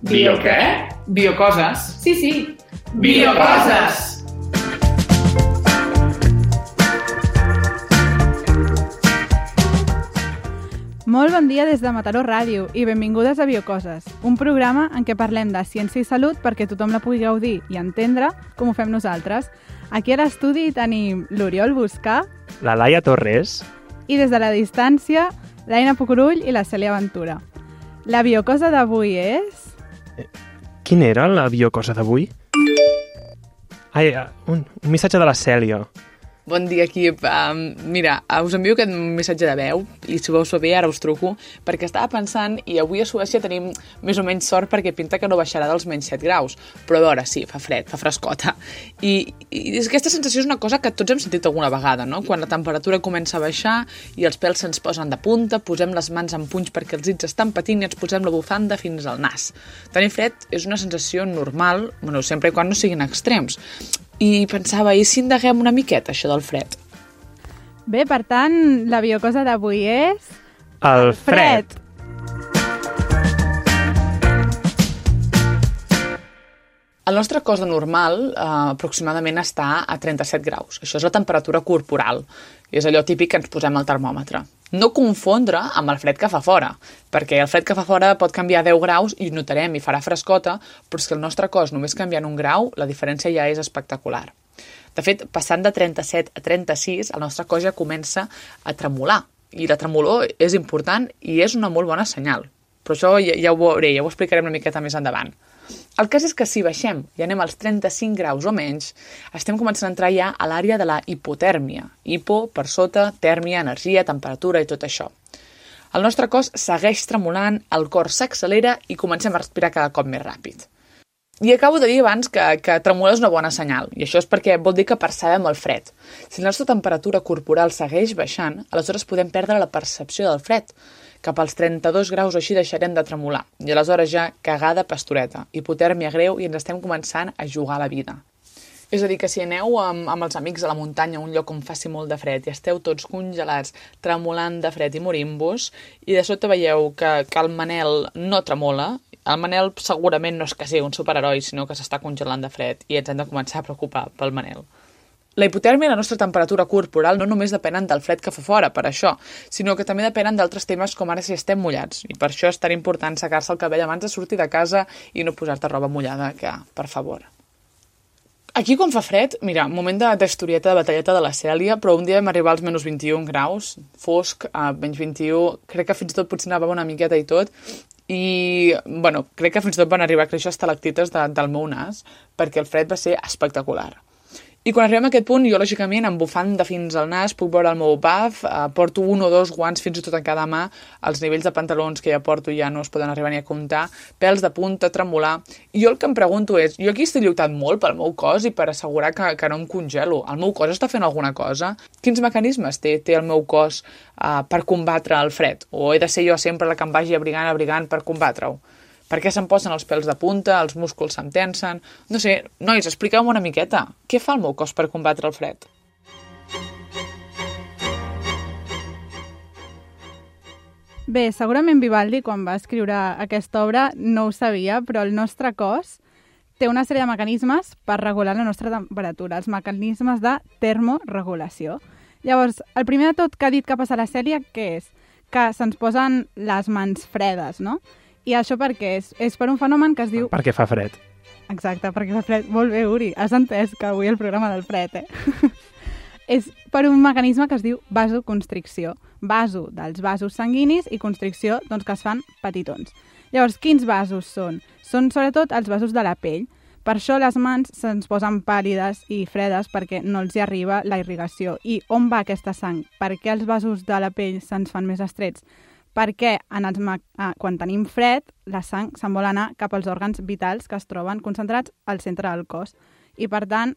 Bio què? Biocoses. Sí, sí. Biocoses! Molt bon dia des de Mataró Ràdio i benvingudes a Biocoses, un programa en què parlem de ciència i salut perquè tothom la pugui gaudir i entendre com ho fem nosaltres. Aquí a l'estudi tenim l'Oriol Buscà La Laia Torres. i des de la distància l'Aina Pucurull i la Cèlia Ventura. La biocosa d'avui és... Quin era la biocosa d'avui? Ai, un, un missatge de la Cèlia. Bon dia, equip. Um, mira, us envio aquest missatge de veu i si veus bé ara us truco perquè estava pensant i avui a Suècia tenim més o menys sort perquè pinta que no baixarà dels menys 7 graus. Però a veure, sí, fa fred, fa frescota. I, i aquesta sensació és una cosa que tots hem sentit alguna vegada, no? Quan la temperatura comença a baixar i els pèls se'ns posen de punta, posem les mans en punys perquè els dits estan patint i ens posem la bufanda fins al nas. Tenir fred és una sensació normal, bueno, sempre i quan no siguin extrems. I pensava, i si indaguem una miqueta això del fred? Bé, per tant, la biocosa d'avui és... El fred. El nostre cos de normal eh, aproximadament està a 37 graus. Això és la temperatura corporal. És allò típic que ens posem al termòmetre. No confondre amb el fred que fa fora, perquè el fred que fa fora pot canviar 10 graus i notarem i farà frescota, però és que el nostre cos només canviant un grau, la diferència ja és espectacular. De fet, passant de 37 a 36, el nostre cos ja comença a tremolar. I la tremolor és important i és una molt bona senyal. Però això ja, ja ho veuré, ja ho explicarem una miqueta més endavant. El cas és que si baixem i anem als 35 graus o menys, estem començant a entrar ja a l'àrea de la hipotèrmia. Hipo, per sota, tèrmia, energia, temperatura i tot això. El nostre cos segueix tremolant, el cor s'accelera i comencem a respirar cada cop més ràpid. I acabo de dir abans que, que tremolar és una bona senyal, i això és perquè vol dir que percebem el fred. Si la nostra temperatura corporal segueix baixant, aleshores podem perdre la percepció del fred. Cap als 32 graus o així deixarem de tremolar, i aleshores ja cagada pastoreta, hipotèrmia greu i ens estem començant a jugar a la vida. És a dir, que si aneu amb, amb els amics a la muntanya, a un lloc on faci molt de fred, i esteu tots congelats, tremolant de fred i morint-vos, i de sota veieu que, que el Manel no tremola, el Manel segurament no és que sigui un superheroi, sinó que s'està congelant de fred i ens hem de començar a preocupar pel Manel. La hipotèrmia i la nostra temperatura corporal no només depenen del fred que fa fora, per això, sinó que també depenen d'altres temes com ara si estem mullats. I per això és tan important secar-se el cabell abans de sortir de casa i no posar-te roba mullada, que, per favor. Aquí, quan fa fred, mira, moment de d'historieta de batalleta de la Cèlia, però un dia vam arribar als menys 21 graus, fosc, a menys 21, crec que fins i tot potser anava una miqueta i tot, i, bueno, crec que fins i tot van arribar a créixer estalactites de, del meu nas, perquè el fred va ser espectacular. I quan arribem a aquest punt, jo, lògicament, amb bufanda fins al nas, puc veure el meu buff, eh, porto un o dos guants fins i tot a cada mà, els nivells de pantalons que ja porto ja no es poden arribar ni a comptar, pèls de punta, tremolar... I jo el que em pregunto és, jo aquí estic lluitant molt pel meu cos i per assegurar que, que no em congelo. El meu cos està fent alguna cosa? Quins mecanismes té, té el meu cos eh, per combatre el fred? O he de ser jo sempre la que em vagi abrigant, abrigant per combatre-ho? Per què se'm posen els pèls de punta, els músculs se'm tensen... No sé, nois, expliqueu-me una miqueta. Què fa el meu cos per combatre el fred? Bé, segurament Vivaldi, quan va escriure aquesta obra, no ho sabia, però el nostre cos té una sèrie de mecanismes per regular la nostra temperatura, els mecanismes de termoregulació. Llavors, el primer de tot que ha dit que passa a la sèrie, què és? Que se'ns posen les mans fredes, no? I això per què és? És per un fenomen que es diu... Perquè fa fred. Exacte, perquè fa fred. Molt bé, Uri. Has entès que avui el programa del fred, eh? és per un mecanisme que es diu vasoconstricció. Vaso dels vasos sanguinis i constricció doncs, que es fan petitons. Llavors, quins vasos són? Són sobretot els vasos de la pell. Per això les mans se'ns posen pàl·lides i fredes perquè no els hi arriba la irrigació. I on va aquesta sang? Per què els vasos de la pell se'ns fan més estrets? Perquè en els ah, quan tenim fred, la sang se'n vol anar cap als òrgans vitals que es troben concentrats al centre del cos. I, per tant,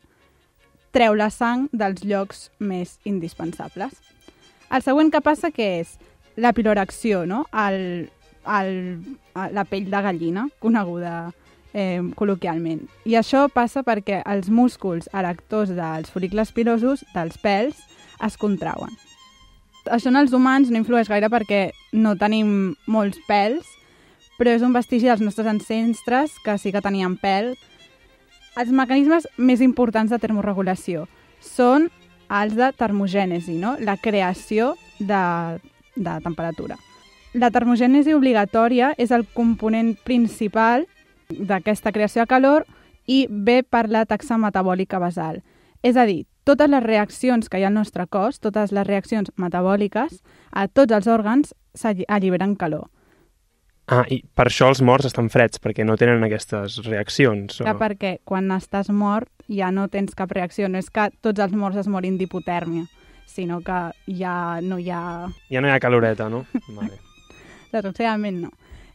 treu la sang dels llocs més indispensables. El següent que passa que és la piloracció, no? el, el, la pell de gallina, coneguda eh, col·loquialment. I això passa perquè els músculs erectors dels folicles pilosos, dels pèls, es contrauen. Això en els humans no influeix gaire perquè no tenim molts pèls, però és un vestigi dels nostres ancestres que sí que tenien pèl. Els mecanismes més importants de termorregulació són els de termogènesi, no? la creació de, de temperatura. La termogènesi obligatòria és el component principal d'aquesta creació de calor i ve per la taxa metabòlica basal. És a dir, totes les reaccions que hi ha al nostre cos, totes les reaccions metabòliques, a tots els òrgans s'alliberen calor. Ah, i per això els morts estan freds, perquè no tenen aquestes reaccions. O... Que perquè quan estàs mort ja no tens cap reacció. No és que tots els morts es morin d'hipotèrmia, sinó que ja no hi ha... Ja no hi ha caloreta, no? Vale. Desgraciadament no.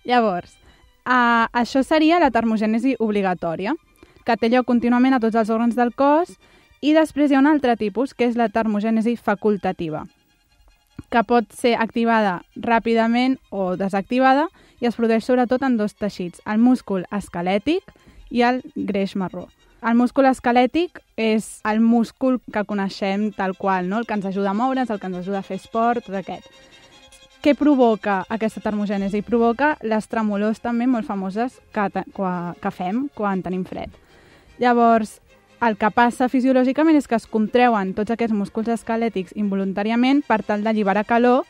Llavors, uh, això seria la termogènesi obligatòria, que té lloc contínuament a tots els òrgans del cos, i després hi ha un altre tipus, que és la termogènesi facultativa, que pot ser activada ràpidament o desactivada i es produeix sobretot en dos teixits, el múscul esquelètic i el greix marró. El múscul esquelètic és el múscul que coneixem tal qual, no? el que ens ajuda a moure's, el que ens ajuda a fer esport, tot aquest. Què provoca aquesta termogènesi? Provoca les tremolors també molt famoses que, que fem quan tenim fred. Llavors, el que passa fisiològicament és que es contreuen tots aquests músculs esquelètics involuntàriament per tal d'alliberar calor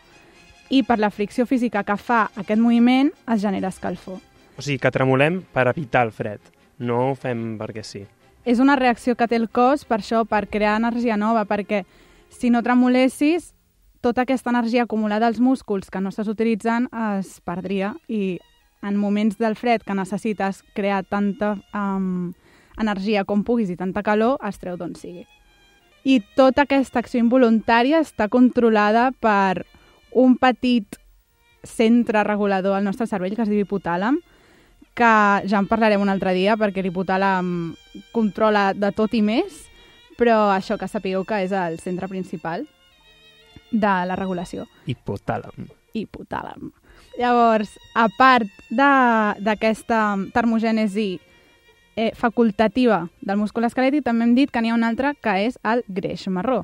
i per la fricció física que fa aquest moviment es genera escalfor. O sigui, que tremolem per evitar el fred, no ho fem perquè sí. És una reacció que té el cos per això, per crear energia nova, perquè si no tremolessis, tota aquesta energia acumulada als músculs que no estàs utilitzant es perdria i en moments del fred que necessites crear tanta um, energia com puguis i tanta calor, es treu d'on sigui. I tota aquesta acció involuntària està controlada per un petit centre regulador al nostre cervell que es diu hipotàlam, que ja en parlarem un altre dia perquè l'hipotàlam controla de tot i més, però això que sapigueu que és el centre principal de la regulació. Hipotàlam. Hipotàlam. Llavors, a part d'aquesta termogènesi eh, facultativa del múscul esquelètic, també hem dit que n'hi ha un altre que és el greix marró,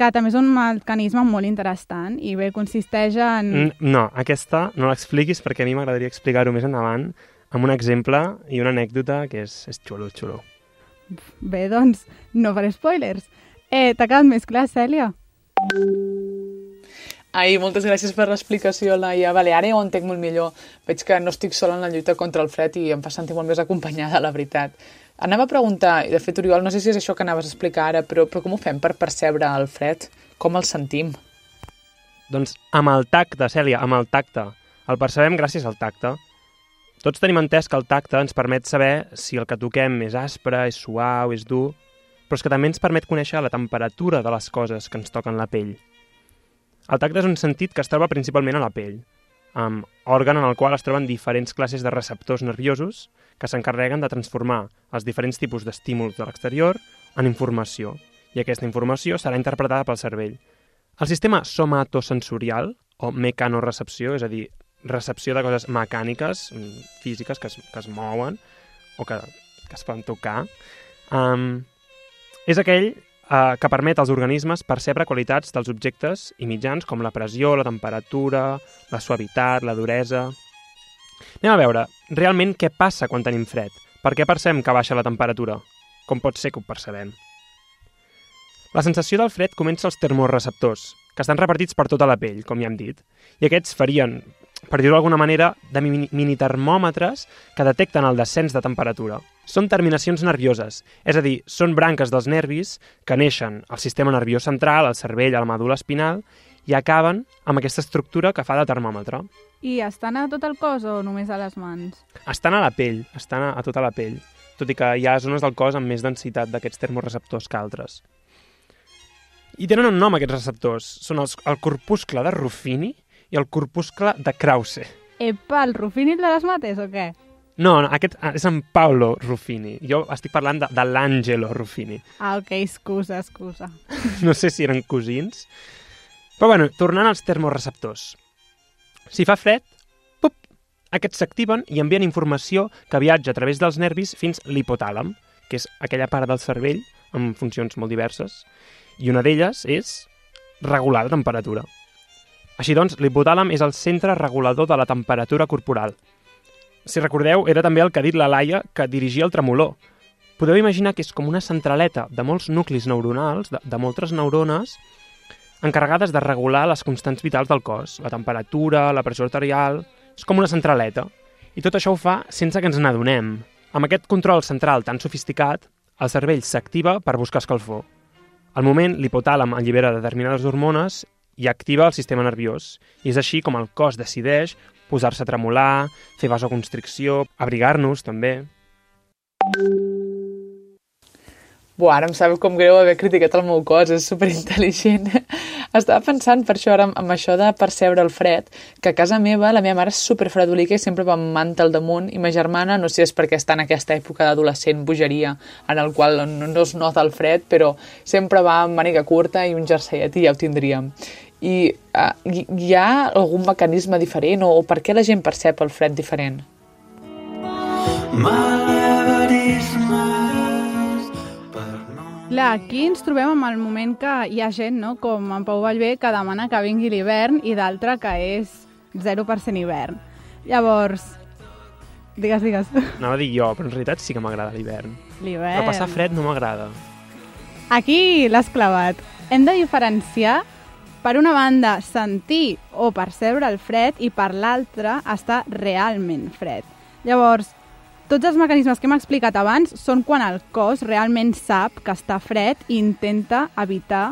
que també és un mecanisme molt interessant i bé, consisteix en... No, aquesta no l'expliquis perquè a mi m'agradaria explicar-ho més endavant amb un exemple i una anècdota que és, és xulo, xulo. Bé, doncs, no faré spoilers. Eh, T'ha quedat més clar, Cèlia? Ai, moltes gràcies per l'explicació, Laia. Vale, ara ja ho entenc molt millor. Veig que no estic sola en la lluita contra el fred i em fa sentir molt més acompanyada, la veritat. Anava a preguntar, i de fet, Oriol, no sé si és això que anaves a explicar ara, però, però com ho fem per percebre el fred? Com el sentim? Doncs amb el tacte, Cèlia, amb el tacte. El percebem gràcies al tacte. Tots tenim entès que el tacte ens permet saber si el que toquem és aspre, és suau, és dur, però és que també ens permet conèixer la temperatura de les coses que ens toquen la pell. El tacte és un sentit que es troba principalment a la pell, amb òrgan en el qual es troben diferents classes de receptors nerviosos que s'encarreguen de transformar els diferents tipus d'estímuls de l'exterior en informació, i aquesta informació serà interpretada pel cervell. El sistema somatosensorial, o mecanorecepció, és a dir, recepció de coses mecàniques, mm, físiques, que es, que es mouen o que, que es poden tocar, um, és aquell uh, que permet als organismes percebre qualitats dels objectes i mitjans com la pressió, la temperatura, la suavitat, la duresa... Anem a veure, realment què passa quan tenim fred? Per què percebem que baixa la temperatura? Com pot ser que ho percebem? La sensació del fred comença als termoreceptors, que estan repartits per tota la pell, com ja hem dit, i aquests farien, per dir-ho d'alguna manera, de mini termòmetres que detecten el descens de temperatura. Són terminacions nervioses, és a dir, són branques dels nervis que neixen al sistema nerviós central, al cervell, a la medul·la espinal, i acaben amb aquesta estructura que fa de termòmetre. I estan a tot el cos o només a les mans? Estan a la pell, estan a, a tota la pell, tot i que hi ha zones del cos amb més densitat d'aquests termoreceptors que altres. I tenen un nom aquests receptors, són els, el corpuscle de Ruffini i el corpuscle de Krause. Epa, el Ruffini de les mates o què? No, no, aquest és en Paolo Ruffini. Jo estic parlant de, de l'Angelo Ruffini. Ah, ok, excusa, excusa. no sé si eren cosins. Però bueno, tornant als termoreceptors. Si fa fred, pup, aquests s'activen i envien informació que viatja a través dels nervis fins l'hipotàlam, que és aquella part del cervell amb funcions molt diverses, i una d'elles és regular la temperatura. Així doncs, l'hipotàlam és el centre regulador de la temperatura corporal. si recordeu, era també el que ha dit la Laia que dirigia el tremolor. Podeu imaginar que és com una centraleta de molts nuclis neuronals, de, de moltes neurones, encarregades de regular les constants vitals del cos, la temperatura, la pressió arterial... És com una centraleta. I tot això ho fa sense que ens n'adonem. Amb aquest control central tan sofisticat, el cervell s'activa per buscar escalfor. Al moment, l'hipotàlam allibera determinades hormones i activa el sistema nerviós. I és així com el cos decideix posar-se a tremolar, fer vasoconstricció, abrigar-nos, també. Buah, ara em sap com greu haver criticat el meu cos, és superintel·ligent. Estava pensant per això ara amb això de percebre el fred, que a casa meva la meva mare és superfredolica i sempre va amb manta al damunt i ma germana, no sé si és perquè està en aquesta època d'adolescent bogeria en el qual no, no es nota el fred, però sempre va amb màniga curta i un jerseet i ja ho tindríem. I uh, hi ha algun mecanisme diferent o, o per què la gent percep el fred diferent? Clar, aquí ens trobem amb el moment que hi ha gent, no?, com en Pau Vallvé, que demana que vingui l'hivern i d'altra que és 0% hivern. Llavors, digues, digues. Anava a dir jo, però en realitat sí que m'agrada l'hivern. L'hivern. Però passar fred no m'agrada. Aquí l'has clavat. Hem de diferenciar, per una banda, sentir o percebre el fred i per l'altra, estar realment fred. Llavors, tots els mecanismes que hem explicat abans són quan el cos realment sap que està fred i intenta evitar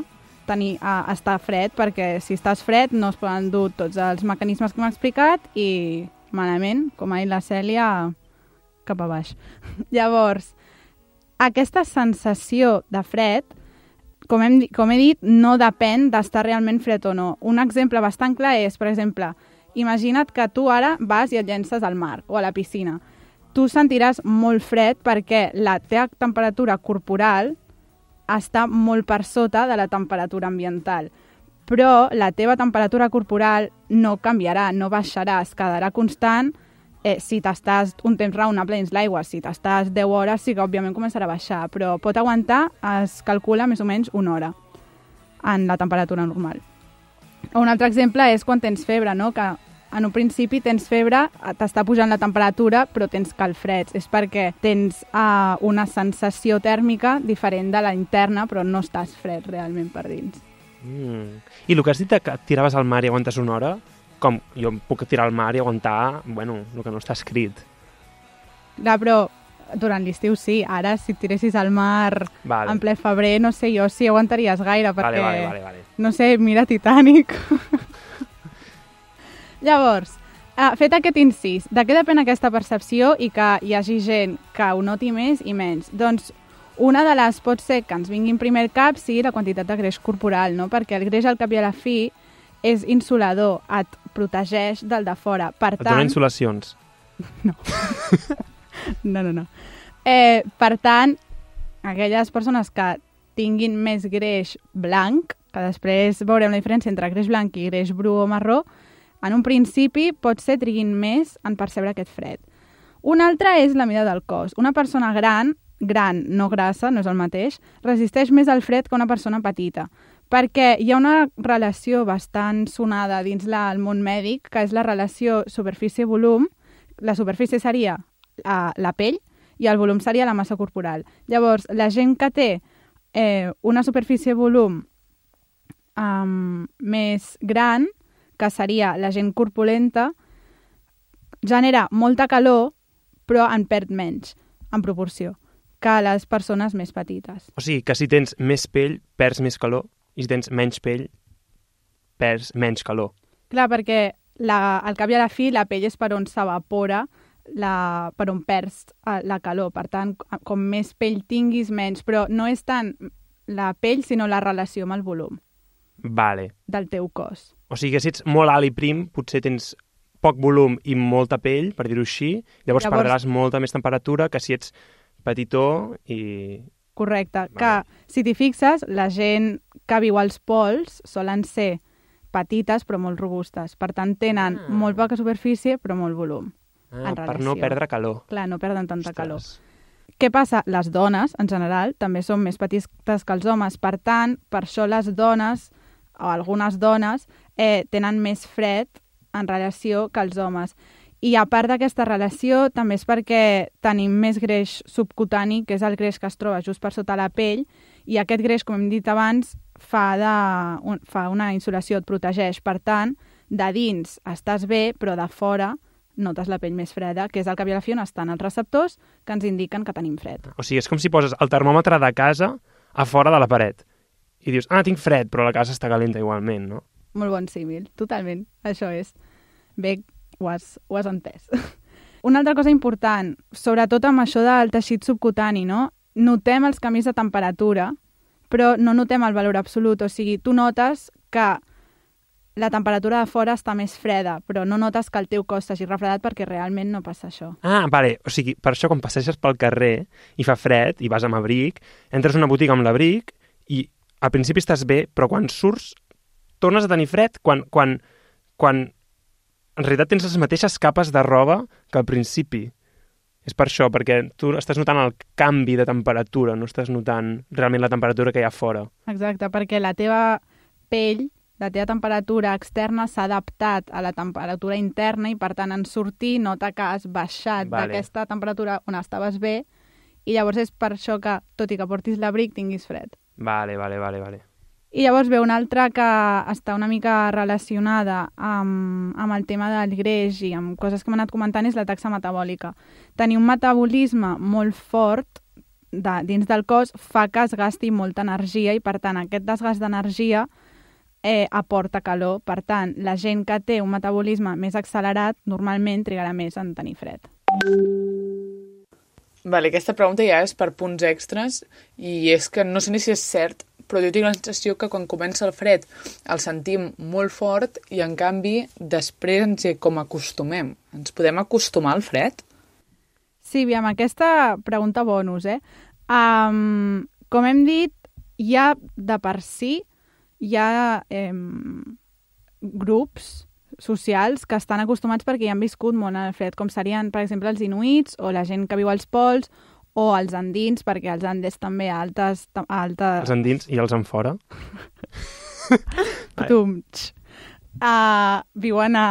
tenir, uh, estar fred, perquè si estàs fred no es poden dur tots els mecanismes que hem explicat i malament, com ha dit la Cèlia, cap a baix. Llavors, aquesta sensació de fred, com, hem, com he dit, no depèn d'estar realment fred o no. Un exemple bastant clar és, per exemple, imagina't que tu ara vas i et llences al mar o a la piscina tu sentiràs molt fred perquè la teva temperatura corporal està molt per sota de la temperatura ambiental. Però la teva temperatura corporal no canviarà, no baixarà, es quedarà constant eh, si t'estàs un temps raonable dins l'aigua. Si t'estàs 10 hores sí que òbviament començarà a baixar, però pot aguantar, es calcula més o menys una hora en la temperatura normal. Un altre exemple és quan tens febre, no? que en un principi tens febre, t'està pujant la temperatura, però tens calfreds. És perquè tens uh, una sensació tèrmica diferent de la interna, però no estàs fred realment per dins. Mm. I el que has dit que et tiraves al mar i aguantes una hora, com jo em puc tirar al mar i aguantar, bueno, el que no està escrit. Clar, però durant l'estiu sí. Ara, si et tiressis al mar vale. en ple febrer, no sé jo si aguantaries gaire, perquè, vale, vale, vale, vale. no sé, mira Titanic. Llavors, uh, fet aquest incís, de què depèn aquesta percepció i que hi hagi gent que ho noti més i menys? Doncs una de les pot ser que ens vingui en primer cap sigui la quantitat de greix corporal, no? perquè el greix al cap i a la fi és insolador, et protegeix del de fora. Per et tant... dona insolacions. No. no, no, no. Eh, per tant, aquelles persones que tinguin més greix blanc, que després veurem la diferència entre greix blanc i greix bru o marró, en un principi pot ser triguin més en percebre aquest fred. Una altra és la mida del cos. Una persona gran, gran, no grassa, no és el mateix, resisteix més al fred que una persona petita, perquè hi ha una relació bastant sonada dins la, el món mèdic, que és la relació superfície-volum. La superfície seria la, la pell i el volum seria la massa corporal. Llavors, la gent que té eh, una superfície-volum um, més gran que seria la gent corpulenta, genera molta calor, però en perd menys, en proporció, que les persones més petites. O sigui, que si tens més pell, perds més calor, i si tens menys pell, perds menys calor. Clar, perquè la, al cap i a la fi la pell és per on s'evapora, la, per on perds eh, la calor. Per tant, com més pell tinguis, menys. Però no és tant la pell, sinó la relació amb el volum Vale. del teu cos. O sigui que si ets molt alt i prim, potser tens poc volum i molta pell, per dir-ho així, llavors, Llavors- perdràs molta més temperatura que si ets petitó i... Correcte. Vale. Que, si t'hi fixes, la gent que viu als pols solen ser petites però molt robustes. Per tant, tenen Ah. molt poca superfície però molt volum. Ah, per no perdre calor. Clar, no perden tanta calor. Ostres. Què passa? Les dones, en general, també són més petites que els homes. Per tant, per això les dones, o algunes dones, eh, tenen més fred en relació que els homes. I a part d'aquesta relació, també és perquè tenim més greix subcutani, que és el greix que es troba just per sota la pell, i aquest greix, com hem dit abans, fa, de, un, fa una insolació, et protegeix. Per tant, de dins estàs bé, però de fora notes la pell més freda, que és el que a la fi on estan els receptors que ens indiquen que tenim fred. O sigui, és com si poses el termòmetre de casa a fora de la paret. I dius, ah, tinc fred, però la casa està calenta igualment, no? Molt bon símil, totalment. Això és. Bé, ho has, ho has entès. Una altra cosa important, sobretot amb això del teixit subcutani, no? Notem els canvis de temperatura, però no notem el valor absolut. O sigui, tu notes que la temperatura de fora està més freda, però no notes que el teu cos s'hagi refredat perquè realment no passa això. Ah, vale. O sigui, per això quan passeges pel carrer i fa fred i vas amb abric, entres a una botiga amb l'abric i al principi estàs bé, però quan surts tornes a tenir fred quan, quan, quan en realitat tens les mateixes capes de roba que al principi. És per això, perquè tu estàs notant el canvi de temperatura, no estàs notant realment la temperatura que hi ha fora. Exacte, perquè la teva pell la teva temperatura externa s'ha adaptat a la temperatura interna i, per tant, en sortir nota que has baixat Vale. d'aquesta temperatura on estaves bé i llavors és per això que, tot i que portis l'abric, tinguis fred. Vale, vale, vale, vale. I llavors ve una altra que està una mica relacionada amb, amb el tema del greix i amb coses que m'han anat comentant és la taxa metabòlica. Tenir un metabolisme molt fort de, dins del cos fa que es gasti molta energia i, per tant, aquest desgast d'energia eh, aporta calor. Per tant, la gent que té un metabolisme més accelerat normalment trigarà més en tenir fred. Vale, aquesta pregunta ja és per punts extras i és que no sé ni si és cert, però jo tinc la sensació que quan comença el fred el sentim molt fort i en canvi després ens hi com acostumem. Ens podem acostumar al fred? Sí, aviam, aquesta pregunta bonus, eh? Um, com hem dit, ja de per si hi ha eh, grups socials que estan acostumats perquè hi han viscut molt en el fred, com serien, per exemple, els inuits o la gent que viu als pols o els andins, perquè els andes també altes... Altes... Els endins i els en fora? Tumx. Uh, viuen a...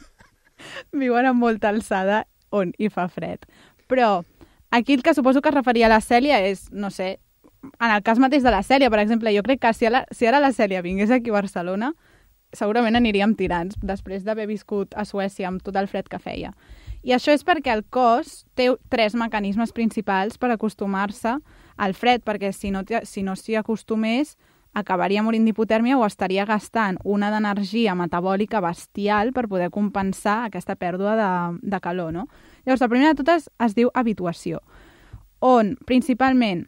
viuen a molta alçada on hi fa fred. Però aquí el que suposo que es referia a la Cèlia és, no sé, en el cas mateix de la Cèlia, per exemple, jo crec que si, la, si ara la Cèlia vingués aquí a Barcelona, segurament aniríem tirants, després d'haver viscut a Suècia amb tot el fred que feia. I això és perquè el cos té tres mecanismes principals per acostumar-se al fred, perquè si no, si no s'hi acostumés, acabaria morint d'hipotèrmia o estaria gastant una d'energia metabòlica bestial per poder compensar aquesta pèrdua de, de calor, no? Llavors, la primera de totes es diu habituació, on principalment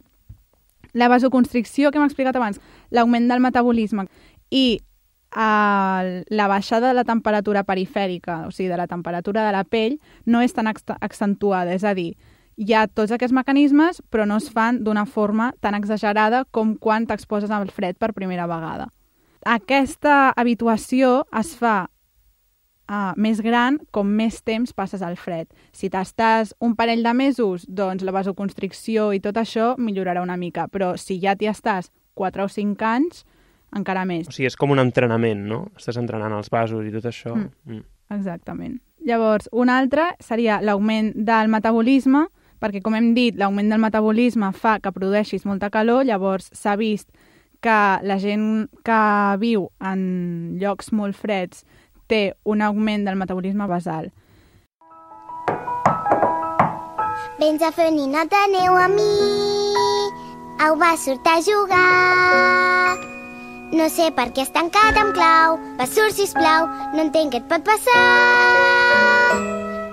la vasoconstricció que hem explicat abans, l'augment del metabolisme i el, la baixada de la temperatura perifèrica, o sigui, de la temperatura de la pell, no és tan accentuada. És a dir, hi ha tots aquests mecanismes, però no es fan d'una forma tan exagerada com quan t'exposes al fred per primera vegada. Aquesta habituació es fa uh, més gran com més temps passes al fred. Si t'estàs un parell de mesos, doncs la vasoconstricció i tot això millorarà una mica, però si ja t'hi estàs 4 o 5 anys, encara més. O sigui, és com un entrenament, no? Estàs entrenant els vasos i tot això. Mm. Mm. Exactament. Llavors, un altre seria l'augment del metabolisme, perquè, com hem dit, l'augment del metabolisme fa que produeixis molta calor, llavors s'ha vist que la gent que viu en llocs molt freds té un augment del metabolisme basal. Vens a fer ninota neu a mi, au va sortir a jugar. No sé per què has tancat amb clau, va surt, sisplau, no entenc què et pot passar.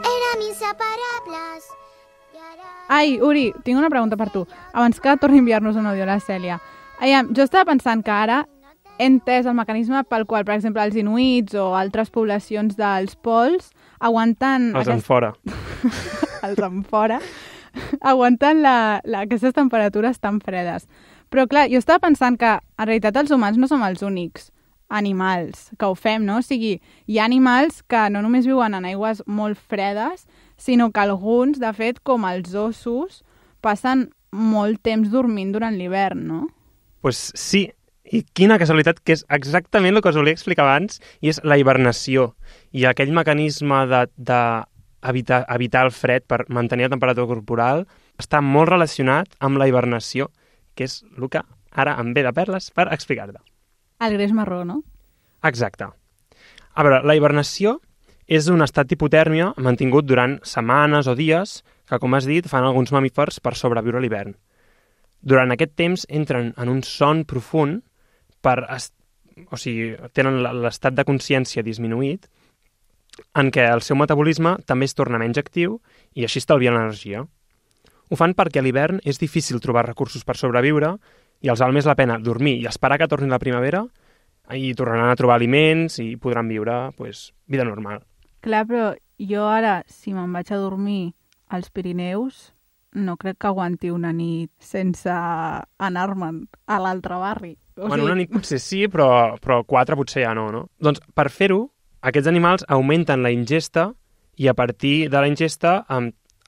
Érem inseparables. I ara... Ai, Uri, tinc una pregunta per tu. Abans que torni a enviar-nos un audio a la Cèlia. Ai, jo estava pensant que ara he entès el mecanisme pel qual, per exemple, els inuits o altres poblacions dels pols aguanten... Els aquest... en fora. els en fora. aguanten la, la, aquestes temperatures tan fredes. Però, clar, jo estava pensant que, en realitat, els humans no som els únics animals que ho fem, no? O sigui, hi ha animals que no només viuen en aigües molt fredes, sinó que alguns, de fet, com els ossos, passen molt temps dormint durant l'hivern, no? Pues sí, I quina casualitat, que és exactament el que us volia explicar abans, i és la hibernació. I aquell mecanisme de, de evitar, evitar el fred per mantenir la temperatura corporal està molt relacionat amb la hibernació, que és el que ara em ve de perles per explicar-te. El greix marró, no? Exacte. A veure, la hibernació és un estat d'hipotèrmia mantingut durant setmanes o dies que, com has dit, fan alguns mamífers per sobreviure a l'hivern. Durant aquest temps entren en un son profund per... O sigui, tenen l'estat de consciència disminuït en què el seu metabolisme també es torna menys actiu i així estalvien l'energia. Ho fan perquè a l'hivern és difícil trobar recursos per sobreviure i els val més la pena dormir i esperar que torni la primavera i tornaran a trobar aliments i podran viure pues, vida normal. Clar, però jo ara, si me'n vaig a dormir als Pirineus, no crec que aguanti una nit sense anar-me'n a l'altre barri. O bueno, sigui... una nit potser sí, però, però quatre potser ja no, no? Doncs per fer-ho, aquests animals augmenten la ingesta i a partir de la ingesta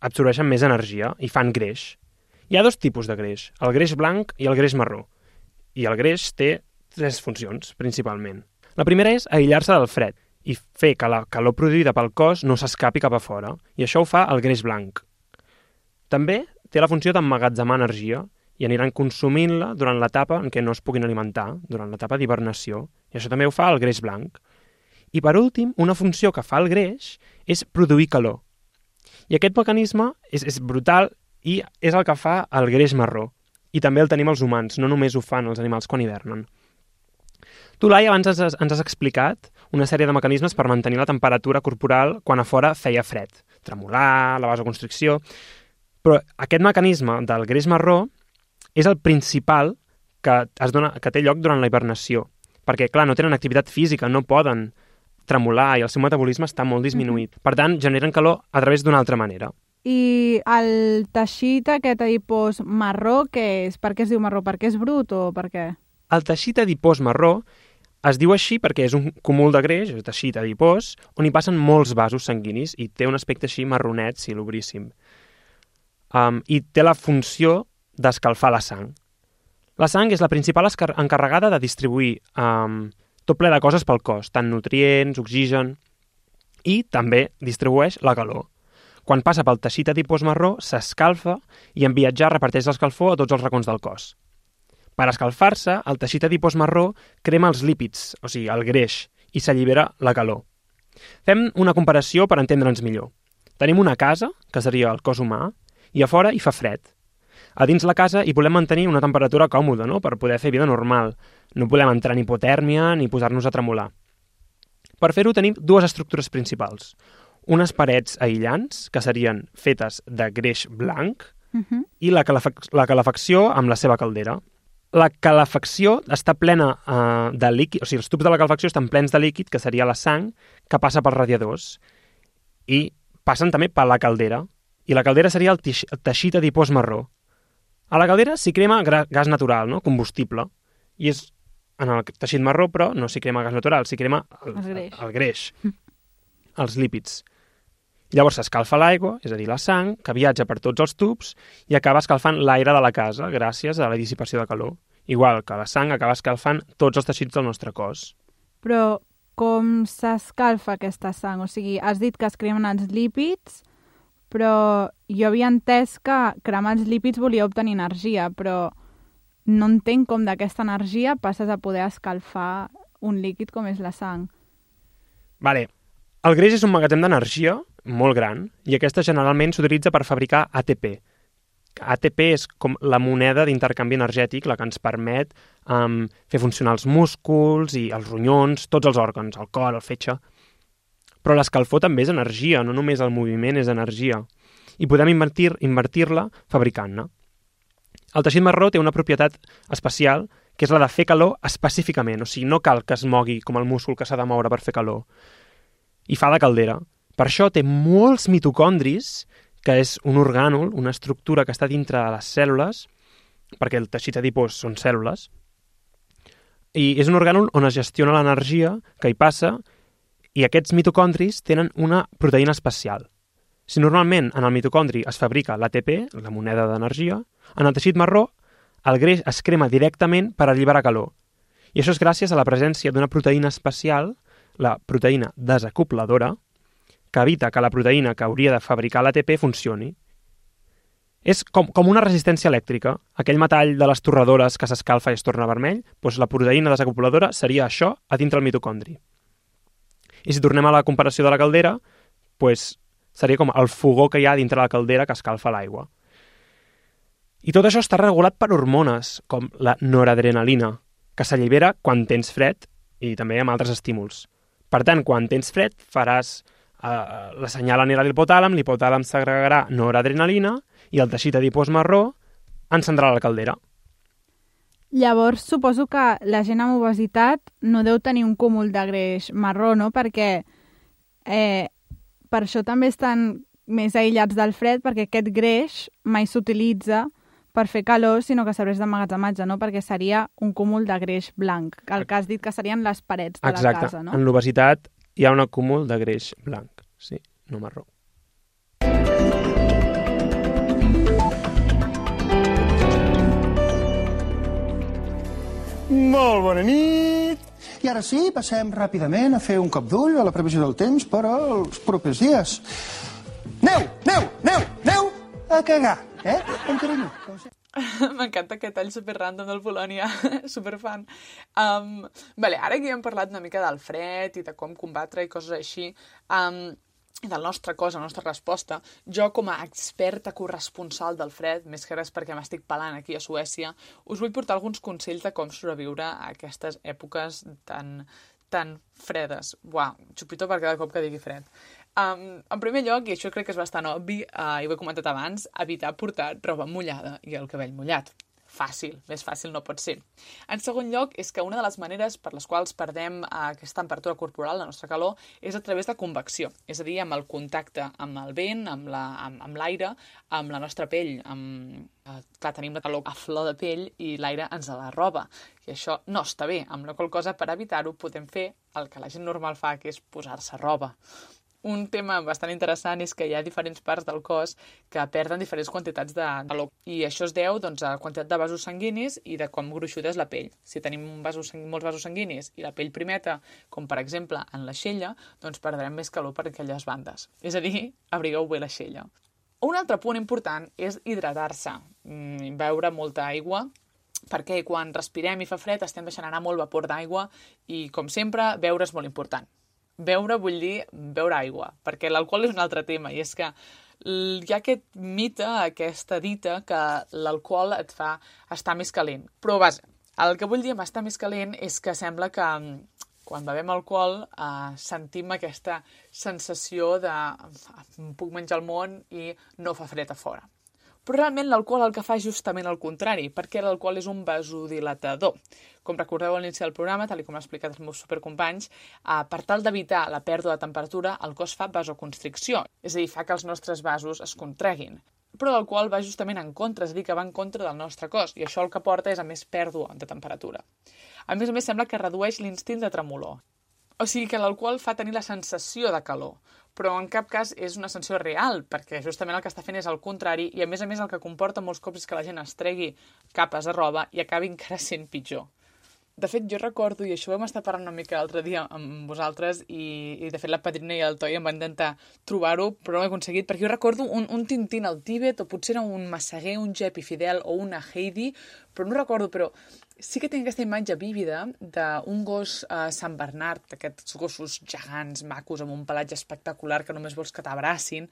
absorbeixen més energia i fan greix. Hi ha dos tipus de greix, el greix blanc i el greix marró. I el greix té tres funcions, principalment. La primera és aïllar-se del fred i fer que la calor produïda pel cos no s'escapi cap a fora, i això ho fa el greix blanc. També té la funció d'emmagatzemar energia i aniran consumint-la durant l'etapa en què no es puguin alimentar, durant l'etapa d'hibernació, i això també ho fa el greix blanc. I per últim, una funció que fa el greix és produir calor. I aquest mecanisme és, és brutal i és el que fa el greix marró. I també el tenim els humans, no només ho fan els animals quan hivernen. Tu, Lai, abans ens ens has explicat una sèrie de mecanismes per mantenir la temperatura corporal quan a fora feia fred. Tremolar, la vasoconstricció... Però aquest mecanisme del greix marró és el principal que, es dona, que té lloc durant la hibernació. Perquè, clar, no tenen activitat física, no poden tremolar i el seu metabolisme està molt disminuït. Mm -hmm. Per tant, generen calor a través d'una altra manera. I el teixit aquest adipós marró, què és? Per què es diu marró? Perquè és brut o per què? El teixit adipós marró es diu així perquè és un cúmul de greix, el teixit adipós, on hi passen molts vasos sanguinis i té un aspecte així marronet, silubríssim. Um, I té la funció d'escalfar la sang. La sang és la principal encarregada de distribuir um, tot ple de coses pel cos, tant nutrients, oxigen, i també distribueix la calor. Quan passa pel teixit adipós marró, s'escalfa i en viatjar reparteix l'escalfor a tots els racons del cos. Per escalfar-se, el teixit adipós marró crema els lípids, o sigui, el greix, i s'allibera la calor. Fem una comparació per entendre'ns millor. Tenim una casa, que seria el cos humà, i a fora hi fa fred. A dins la casa hi volem mantenir una temperatura còmoda, no?, per poder fer vida normal, no volem entrar en hipotèrmia ni posar-nos a tremolar. Per fer-ho tenim dues estructures principals. Unes parets aïllants, que serien fetes de greix blanc, uh -huh. i la, calefac la calefacció amb la seva caldera. La calefacció està plena uh, de líquid, o sigui, els tubs de la calefacció estan plens de líquid, que seria la sang, que passa pels radiadors. I passen també per la caldera. I la caldera seria el, el teixit adipós marró. A la caldera s'hi crema gas natural, no? combustible, i és en el teixit marró, però no s'hi crema gas natural, s'hi crema el, el greix, el greix els lípids. Llavors s'escalfa l'aigua, és a dir, la sang, que viatja per tots els tubs i acaba escalfant l'aire de la casa gràcies a la dissipació de calor. Igual que la sang acaba escalfant tots els teixits del nostre cos. Però com s'escalfa aquesta sang? O sigui, has dit que es cremen els lípids, però jo havia entès que cremar els lípids volia obtenir energia, però no entenc com d'aquesta energia passes a poder escalfar un líquid com és la sang. Vale. El greix és un magatzem d'energia molt gran i aquesta generalment s'utilitza per fabricar ATP. ATP és com la moneda d'intercanvi energètic, la que ens permet um, fer funcionar els músculs i els ronyons, tots els òrgans, el cor, el fetge. Però l'escalfor també és energia, no només el moviment és energia. I podem invertir-la invertir fabricant-ne. El teixit marró té una propietat especial, que és la de fer calor específicament, o sigui, no cal que es mogui com el múscul que s'ha de moure per fer calor. I fa de caldera. Per això té molts mitocondris, que és un orgànol, una estructura que està dintre de les cèl·lules, perquè el teixit adipós són cèl·lules, i és un orgànol on es gestiona l'energia que hi passa i aquests mitocondris tenen una proteïna especial. Si normalment en el mitocondri es fabrica l'ATP, la moneda d'energia, en el teixit marró el greix es crema directament per alliberar calor. I això és gràcies a la presència d'una proteïna especial, la proteïna desacopladora, que evita que la proteïna que hauria de fabricar l'ATP funcioni. És com, com una resistència elèctrica. Aquell metall de les torradores que s'escalfa i es torna vermell, doncs la proteïna desacopladora seria això a dintre el mitocondri. I si tornem a la comparació de la caldera, doncs seria com el fogó que hi ha dintre la caldera que escalfa l'aigua. I tot això està regulat per hormones, com la noradrenalina, que s'allibera quan tens fred i també amb altres estímuls. Per tant, quan tens fred, faràs eh, la senyal anirà a l'hipotàlam, l'hipotàlam s'agregarà noradrenalina i el teixit adipós marró encendrà la caldera. Llavors, suposo que la gent amb obesitat no deu tenir un cúmul de greix marró, no? Perquè eh, per això també estan més aïllats del fred, perquè aquest greix mai s'utilitza per fer calor, sinó que serveix d'emmagatzematge, no? Perquè seria un cúmul de greix blanc, el que has dit que serien les parets de Exacte. la casa, no? En l'obesitat hi ha un acúmul de greix blanc, sí, no marró. Molt bona nit! I ara sí, passem ràpidament a fer un cop d'ull a la previsió del temps per als propers dies. Neu, neu, neu, neu a cagar, eh? Amb carinyo. M'encanta aquest tall super random del Polònia, super fan. Um, vale, ara que ja hem parlat una mica del fred i de com combatre i coses així, um, del nostre cos, la nostra resposta, jo com a experta corresponsal del fred, més que res perquè m'estic pelant aquí a Suècia, us vull portar alguns consells de com sobreviure a aquestes èpoques tan, tan fredes. Buah, xupito per cada cop que digui fred. Um, en primer lloc, i això crec que és bastant obvi, uh, i ho he comentat abans, evitar portar roba mullada i el cabell mullat. Fàcil, més fàcil no pot ser. En segon lloc, és que una de les maneres per les quals perdem uh, aquesta temperatura corporal, la nostra calor, és a través de convecció, és a dir, amb el contacte amb el vent, amb l'aire, amb, amb, l'aire, amb la nostra pell, amb... Uh, clar, tenim la calor a flor de pell i l'aire ens la roba, i això no està bé, amb la qual cosa, per evitar-ho, podem fer el que la gent normal fa, que és posar-se roba un tema bastant interessant és que hi ha diferents parts del cos que perden diferents quantitats de calor. I això es deu doncs, a la quantitat de vasos sanguinis i de com gruixuda és la pell. Si tenim un vasos, molts vasos sanguinis i la pell primeta, com per exemple en la xella, doncs perdrem més calor per aquelles bandes. És a dir, abrigueu bé la xella. Un altre punt important és hidratar-se, mm, beure molta aigua, perquè quan respirem i fa fred estem deixant anar molt vapor d'aigua i, com sempre, beure és molt important beure vull dir beure aigua, perquè l'alcohol és un altre tema, i és que hi ha aquest mite, aquesta dita, que l'alcohol et fa estar més calent. Però, vaja, el que vull dir amb estar més calent és que sembla que mm, quan bevem alcohol eh, sentim aquesta sensació de puc menjar el món i no fa fred a fora. Però realment l'alcohol el que fa és justament el contrari, perquè l'alcohol és un vasodilatador. Com recordeu a l'inici del programa, tal com ha explicat els meus supercompanys, eh, per tal d'evitar la pèrdua de temperatura, el cos fa vasoconstricció, és a dir, fa que els nostres vasos es contraguin. Però l'alcohol va justament en contra, és a dir, que va en contra del nostre cos, i això el que porta és a més pèrdua de temperatura. A més a més, sembla que redueix l'instint de tremolor. O sigui que l'alcohol fa tenir la sensació de calor, però en cap cas és una sensació real, perquè justament el que està fent és el contrari, i a més a més el que comporta molts cops és que la gent es tregui capes de roba i acabi encara sent pitjor. De fet, jo recordo, i això vam estar parlant una mica l'altre dia amb vosaltres, i, i de fet la Padrina i el Toi em van intentar trobar-ho, però no ho he aconseguit, perquè jo recordo un, un Tintín al Tíbet, o potser era un Massaguer, un Jepi Fidel o una Heidi, però no recordo, però sí que tinc aquesta imatge vívida d'un gos uh, Sant Bernard, d'aquests gossos gegants, macos, amb un pelatge espectacular que només vols que t'abracin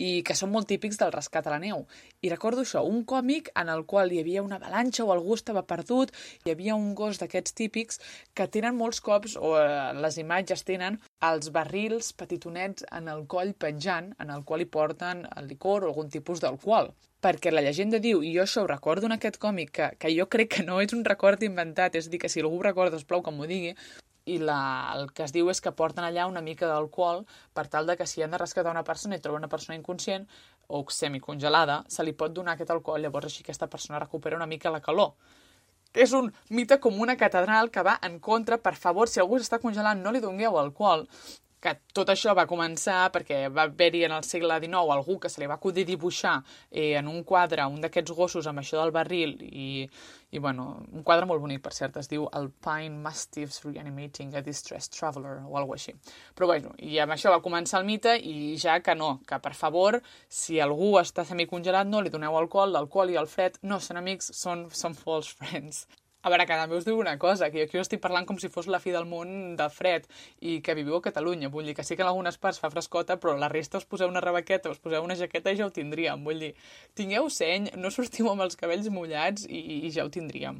i que són molt típics del rescat a la neu. I recordo això, un còmic en el qual hi havia una avalanxa o algú estava perdut, hi havia un gos d'aquests típics que tenen molts cops, o uh, les imatges tenen, els barrils petitonets en el coll penjant, en el qual hi porten el licor o algun tipus d'alcohol perquè la llegenda diu, i jo això ho recordo en aquest còmic, que, que jo crec que no és un record inventat, és a dir, que si algú recorda, plau que m'ho digui, i la, el que es diu és que porten allà una mica d'alcohol per tal de que si han de rescatar una persona i troben una persona inconscient o semicongelada, se li pot donar aquest alcohol, llavors així aquesta persona recupera una mica la calor. És un mite com una catedral que va en contra, per favor, si algú s'està congelant, no li dongueu alcohol, que tot això va començar perquè va haver-hi en el segle XIX algú que se li va acudir dibuixar eh, en un quadre un d'aquests gossos amb això del barril i, i bueno, un quadre molt bonic, per cert, es diu Alpine Mastiffs Reanimating a Distressed Traveler o alguna així. Però bueno, i amb això va començar el mite i ja que no, que per favor, si algú està semicongelat, no li doneu alcohol, l'alcohol i el fred no són amics, són, són false friends. A veure, que també us diu una cosa, que jo aquí estic parlant com si fos la fi del món de fred i que viviu a Catalunya. Vull dir que sí que en algunes parts fa frescota, però la resta us poseu una rebaqueta, us poseu una jaqueta i ja ho tindríem. Vull dir, tingueu seny, no sortiu amb els cabells mullats i, i ja ho tindríem.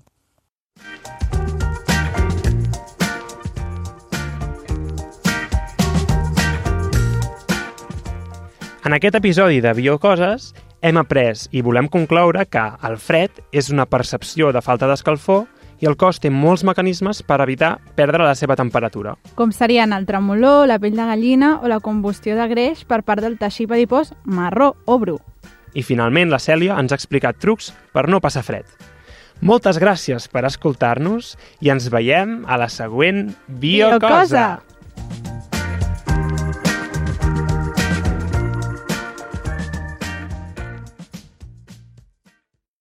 En aquest episodi de Biocoses hem après i volem concloure que el fred és una percepció de falta d'escalfor i el cos té molts mecanismes per evitar perdre la seva temperatura. Com serien el tremolor, la pell de gallina o la combustió de greix per part del teixit adipós marró o bru. I finalment la Cèlia ens ha explicat trucs per no passar fred. Moltes gràcies per escoltar-nos i ens veiem a la següent Biocosa! Biocosa!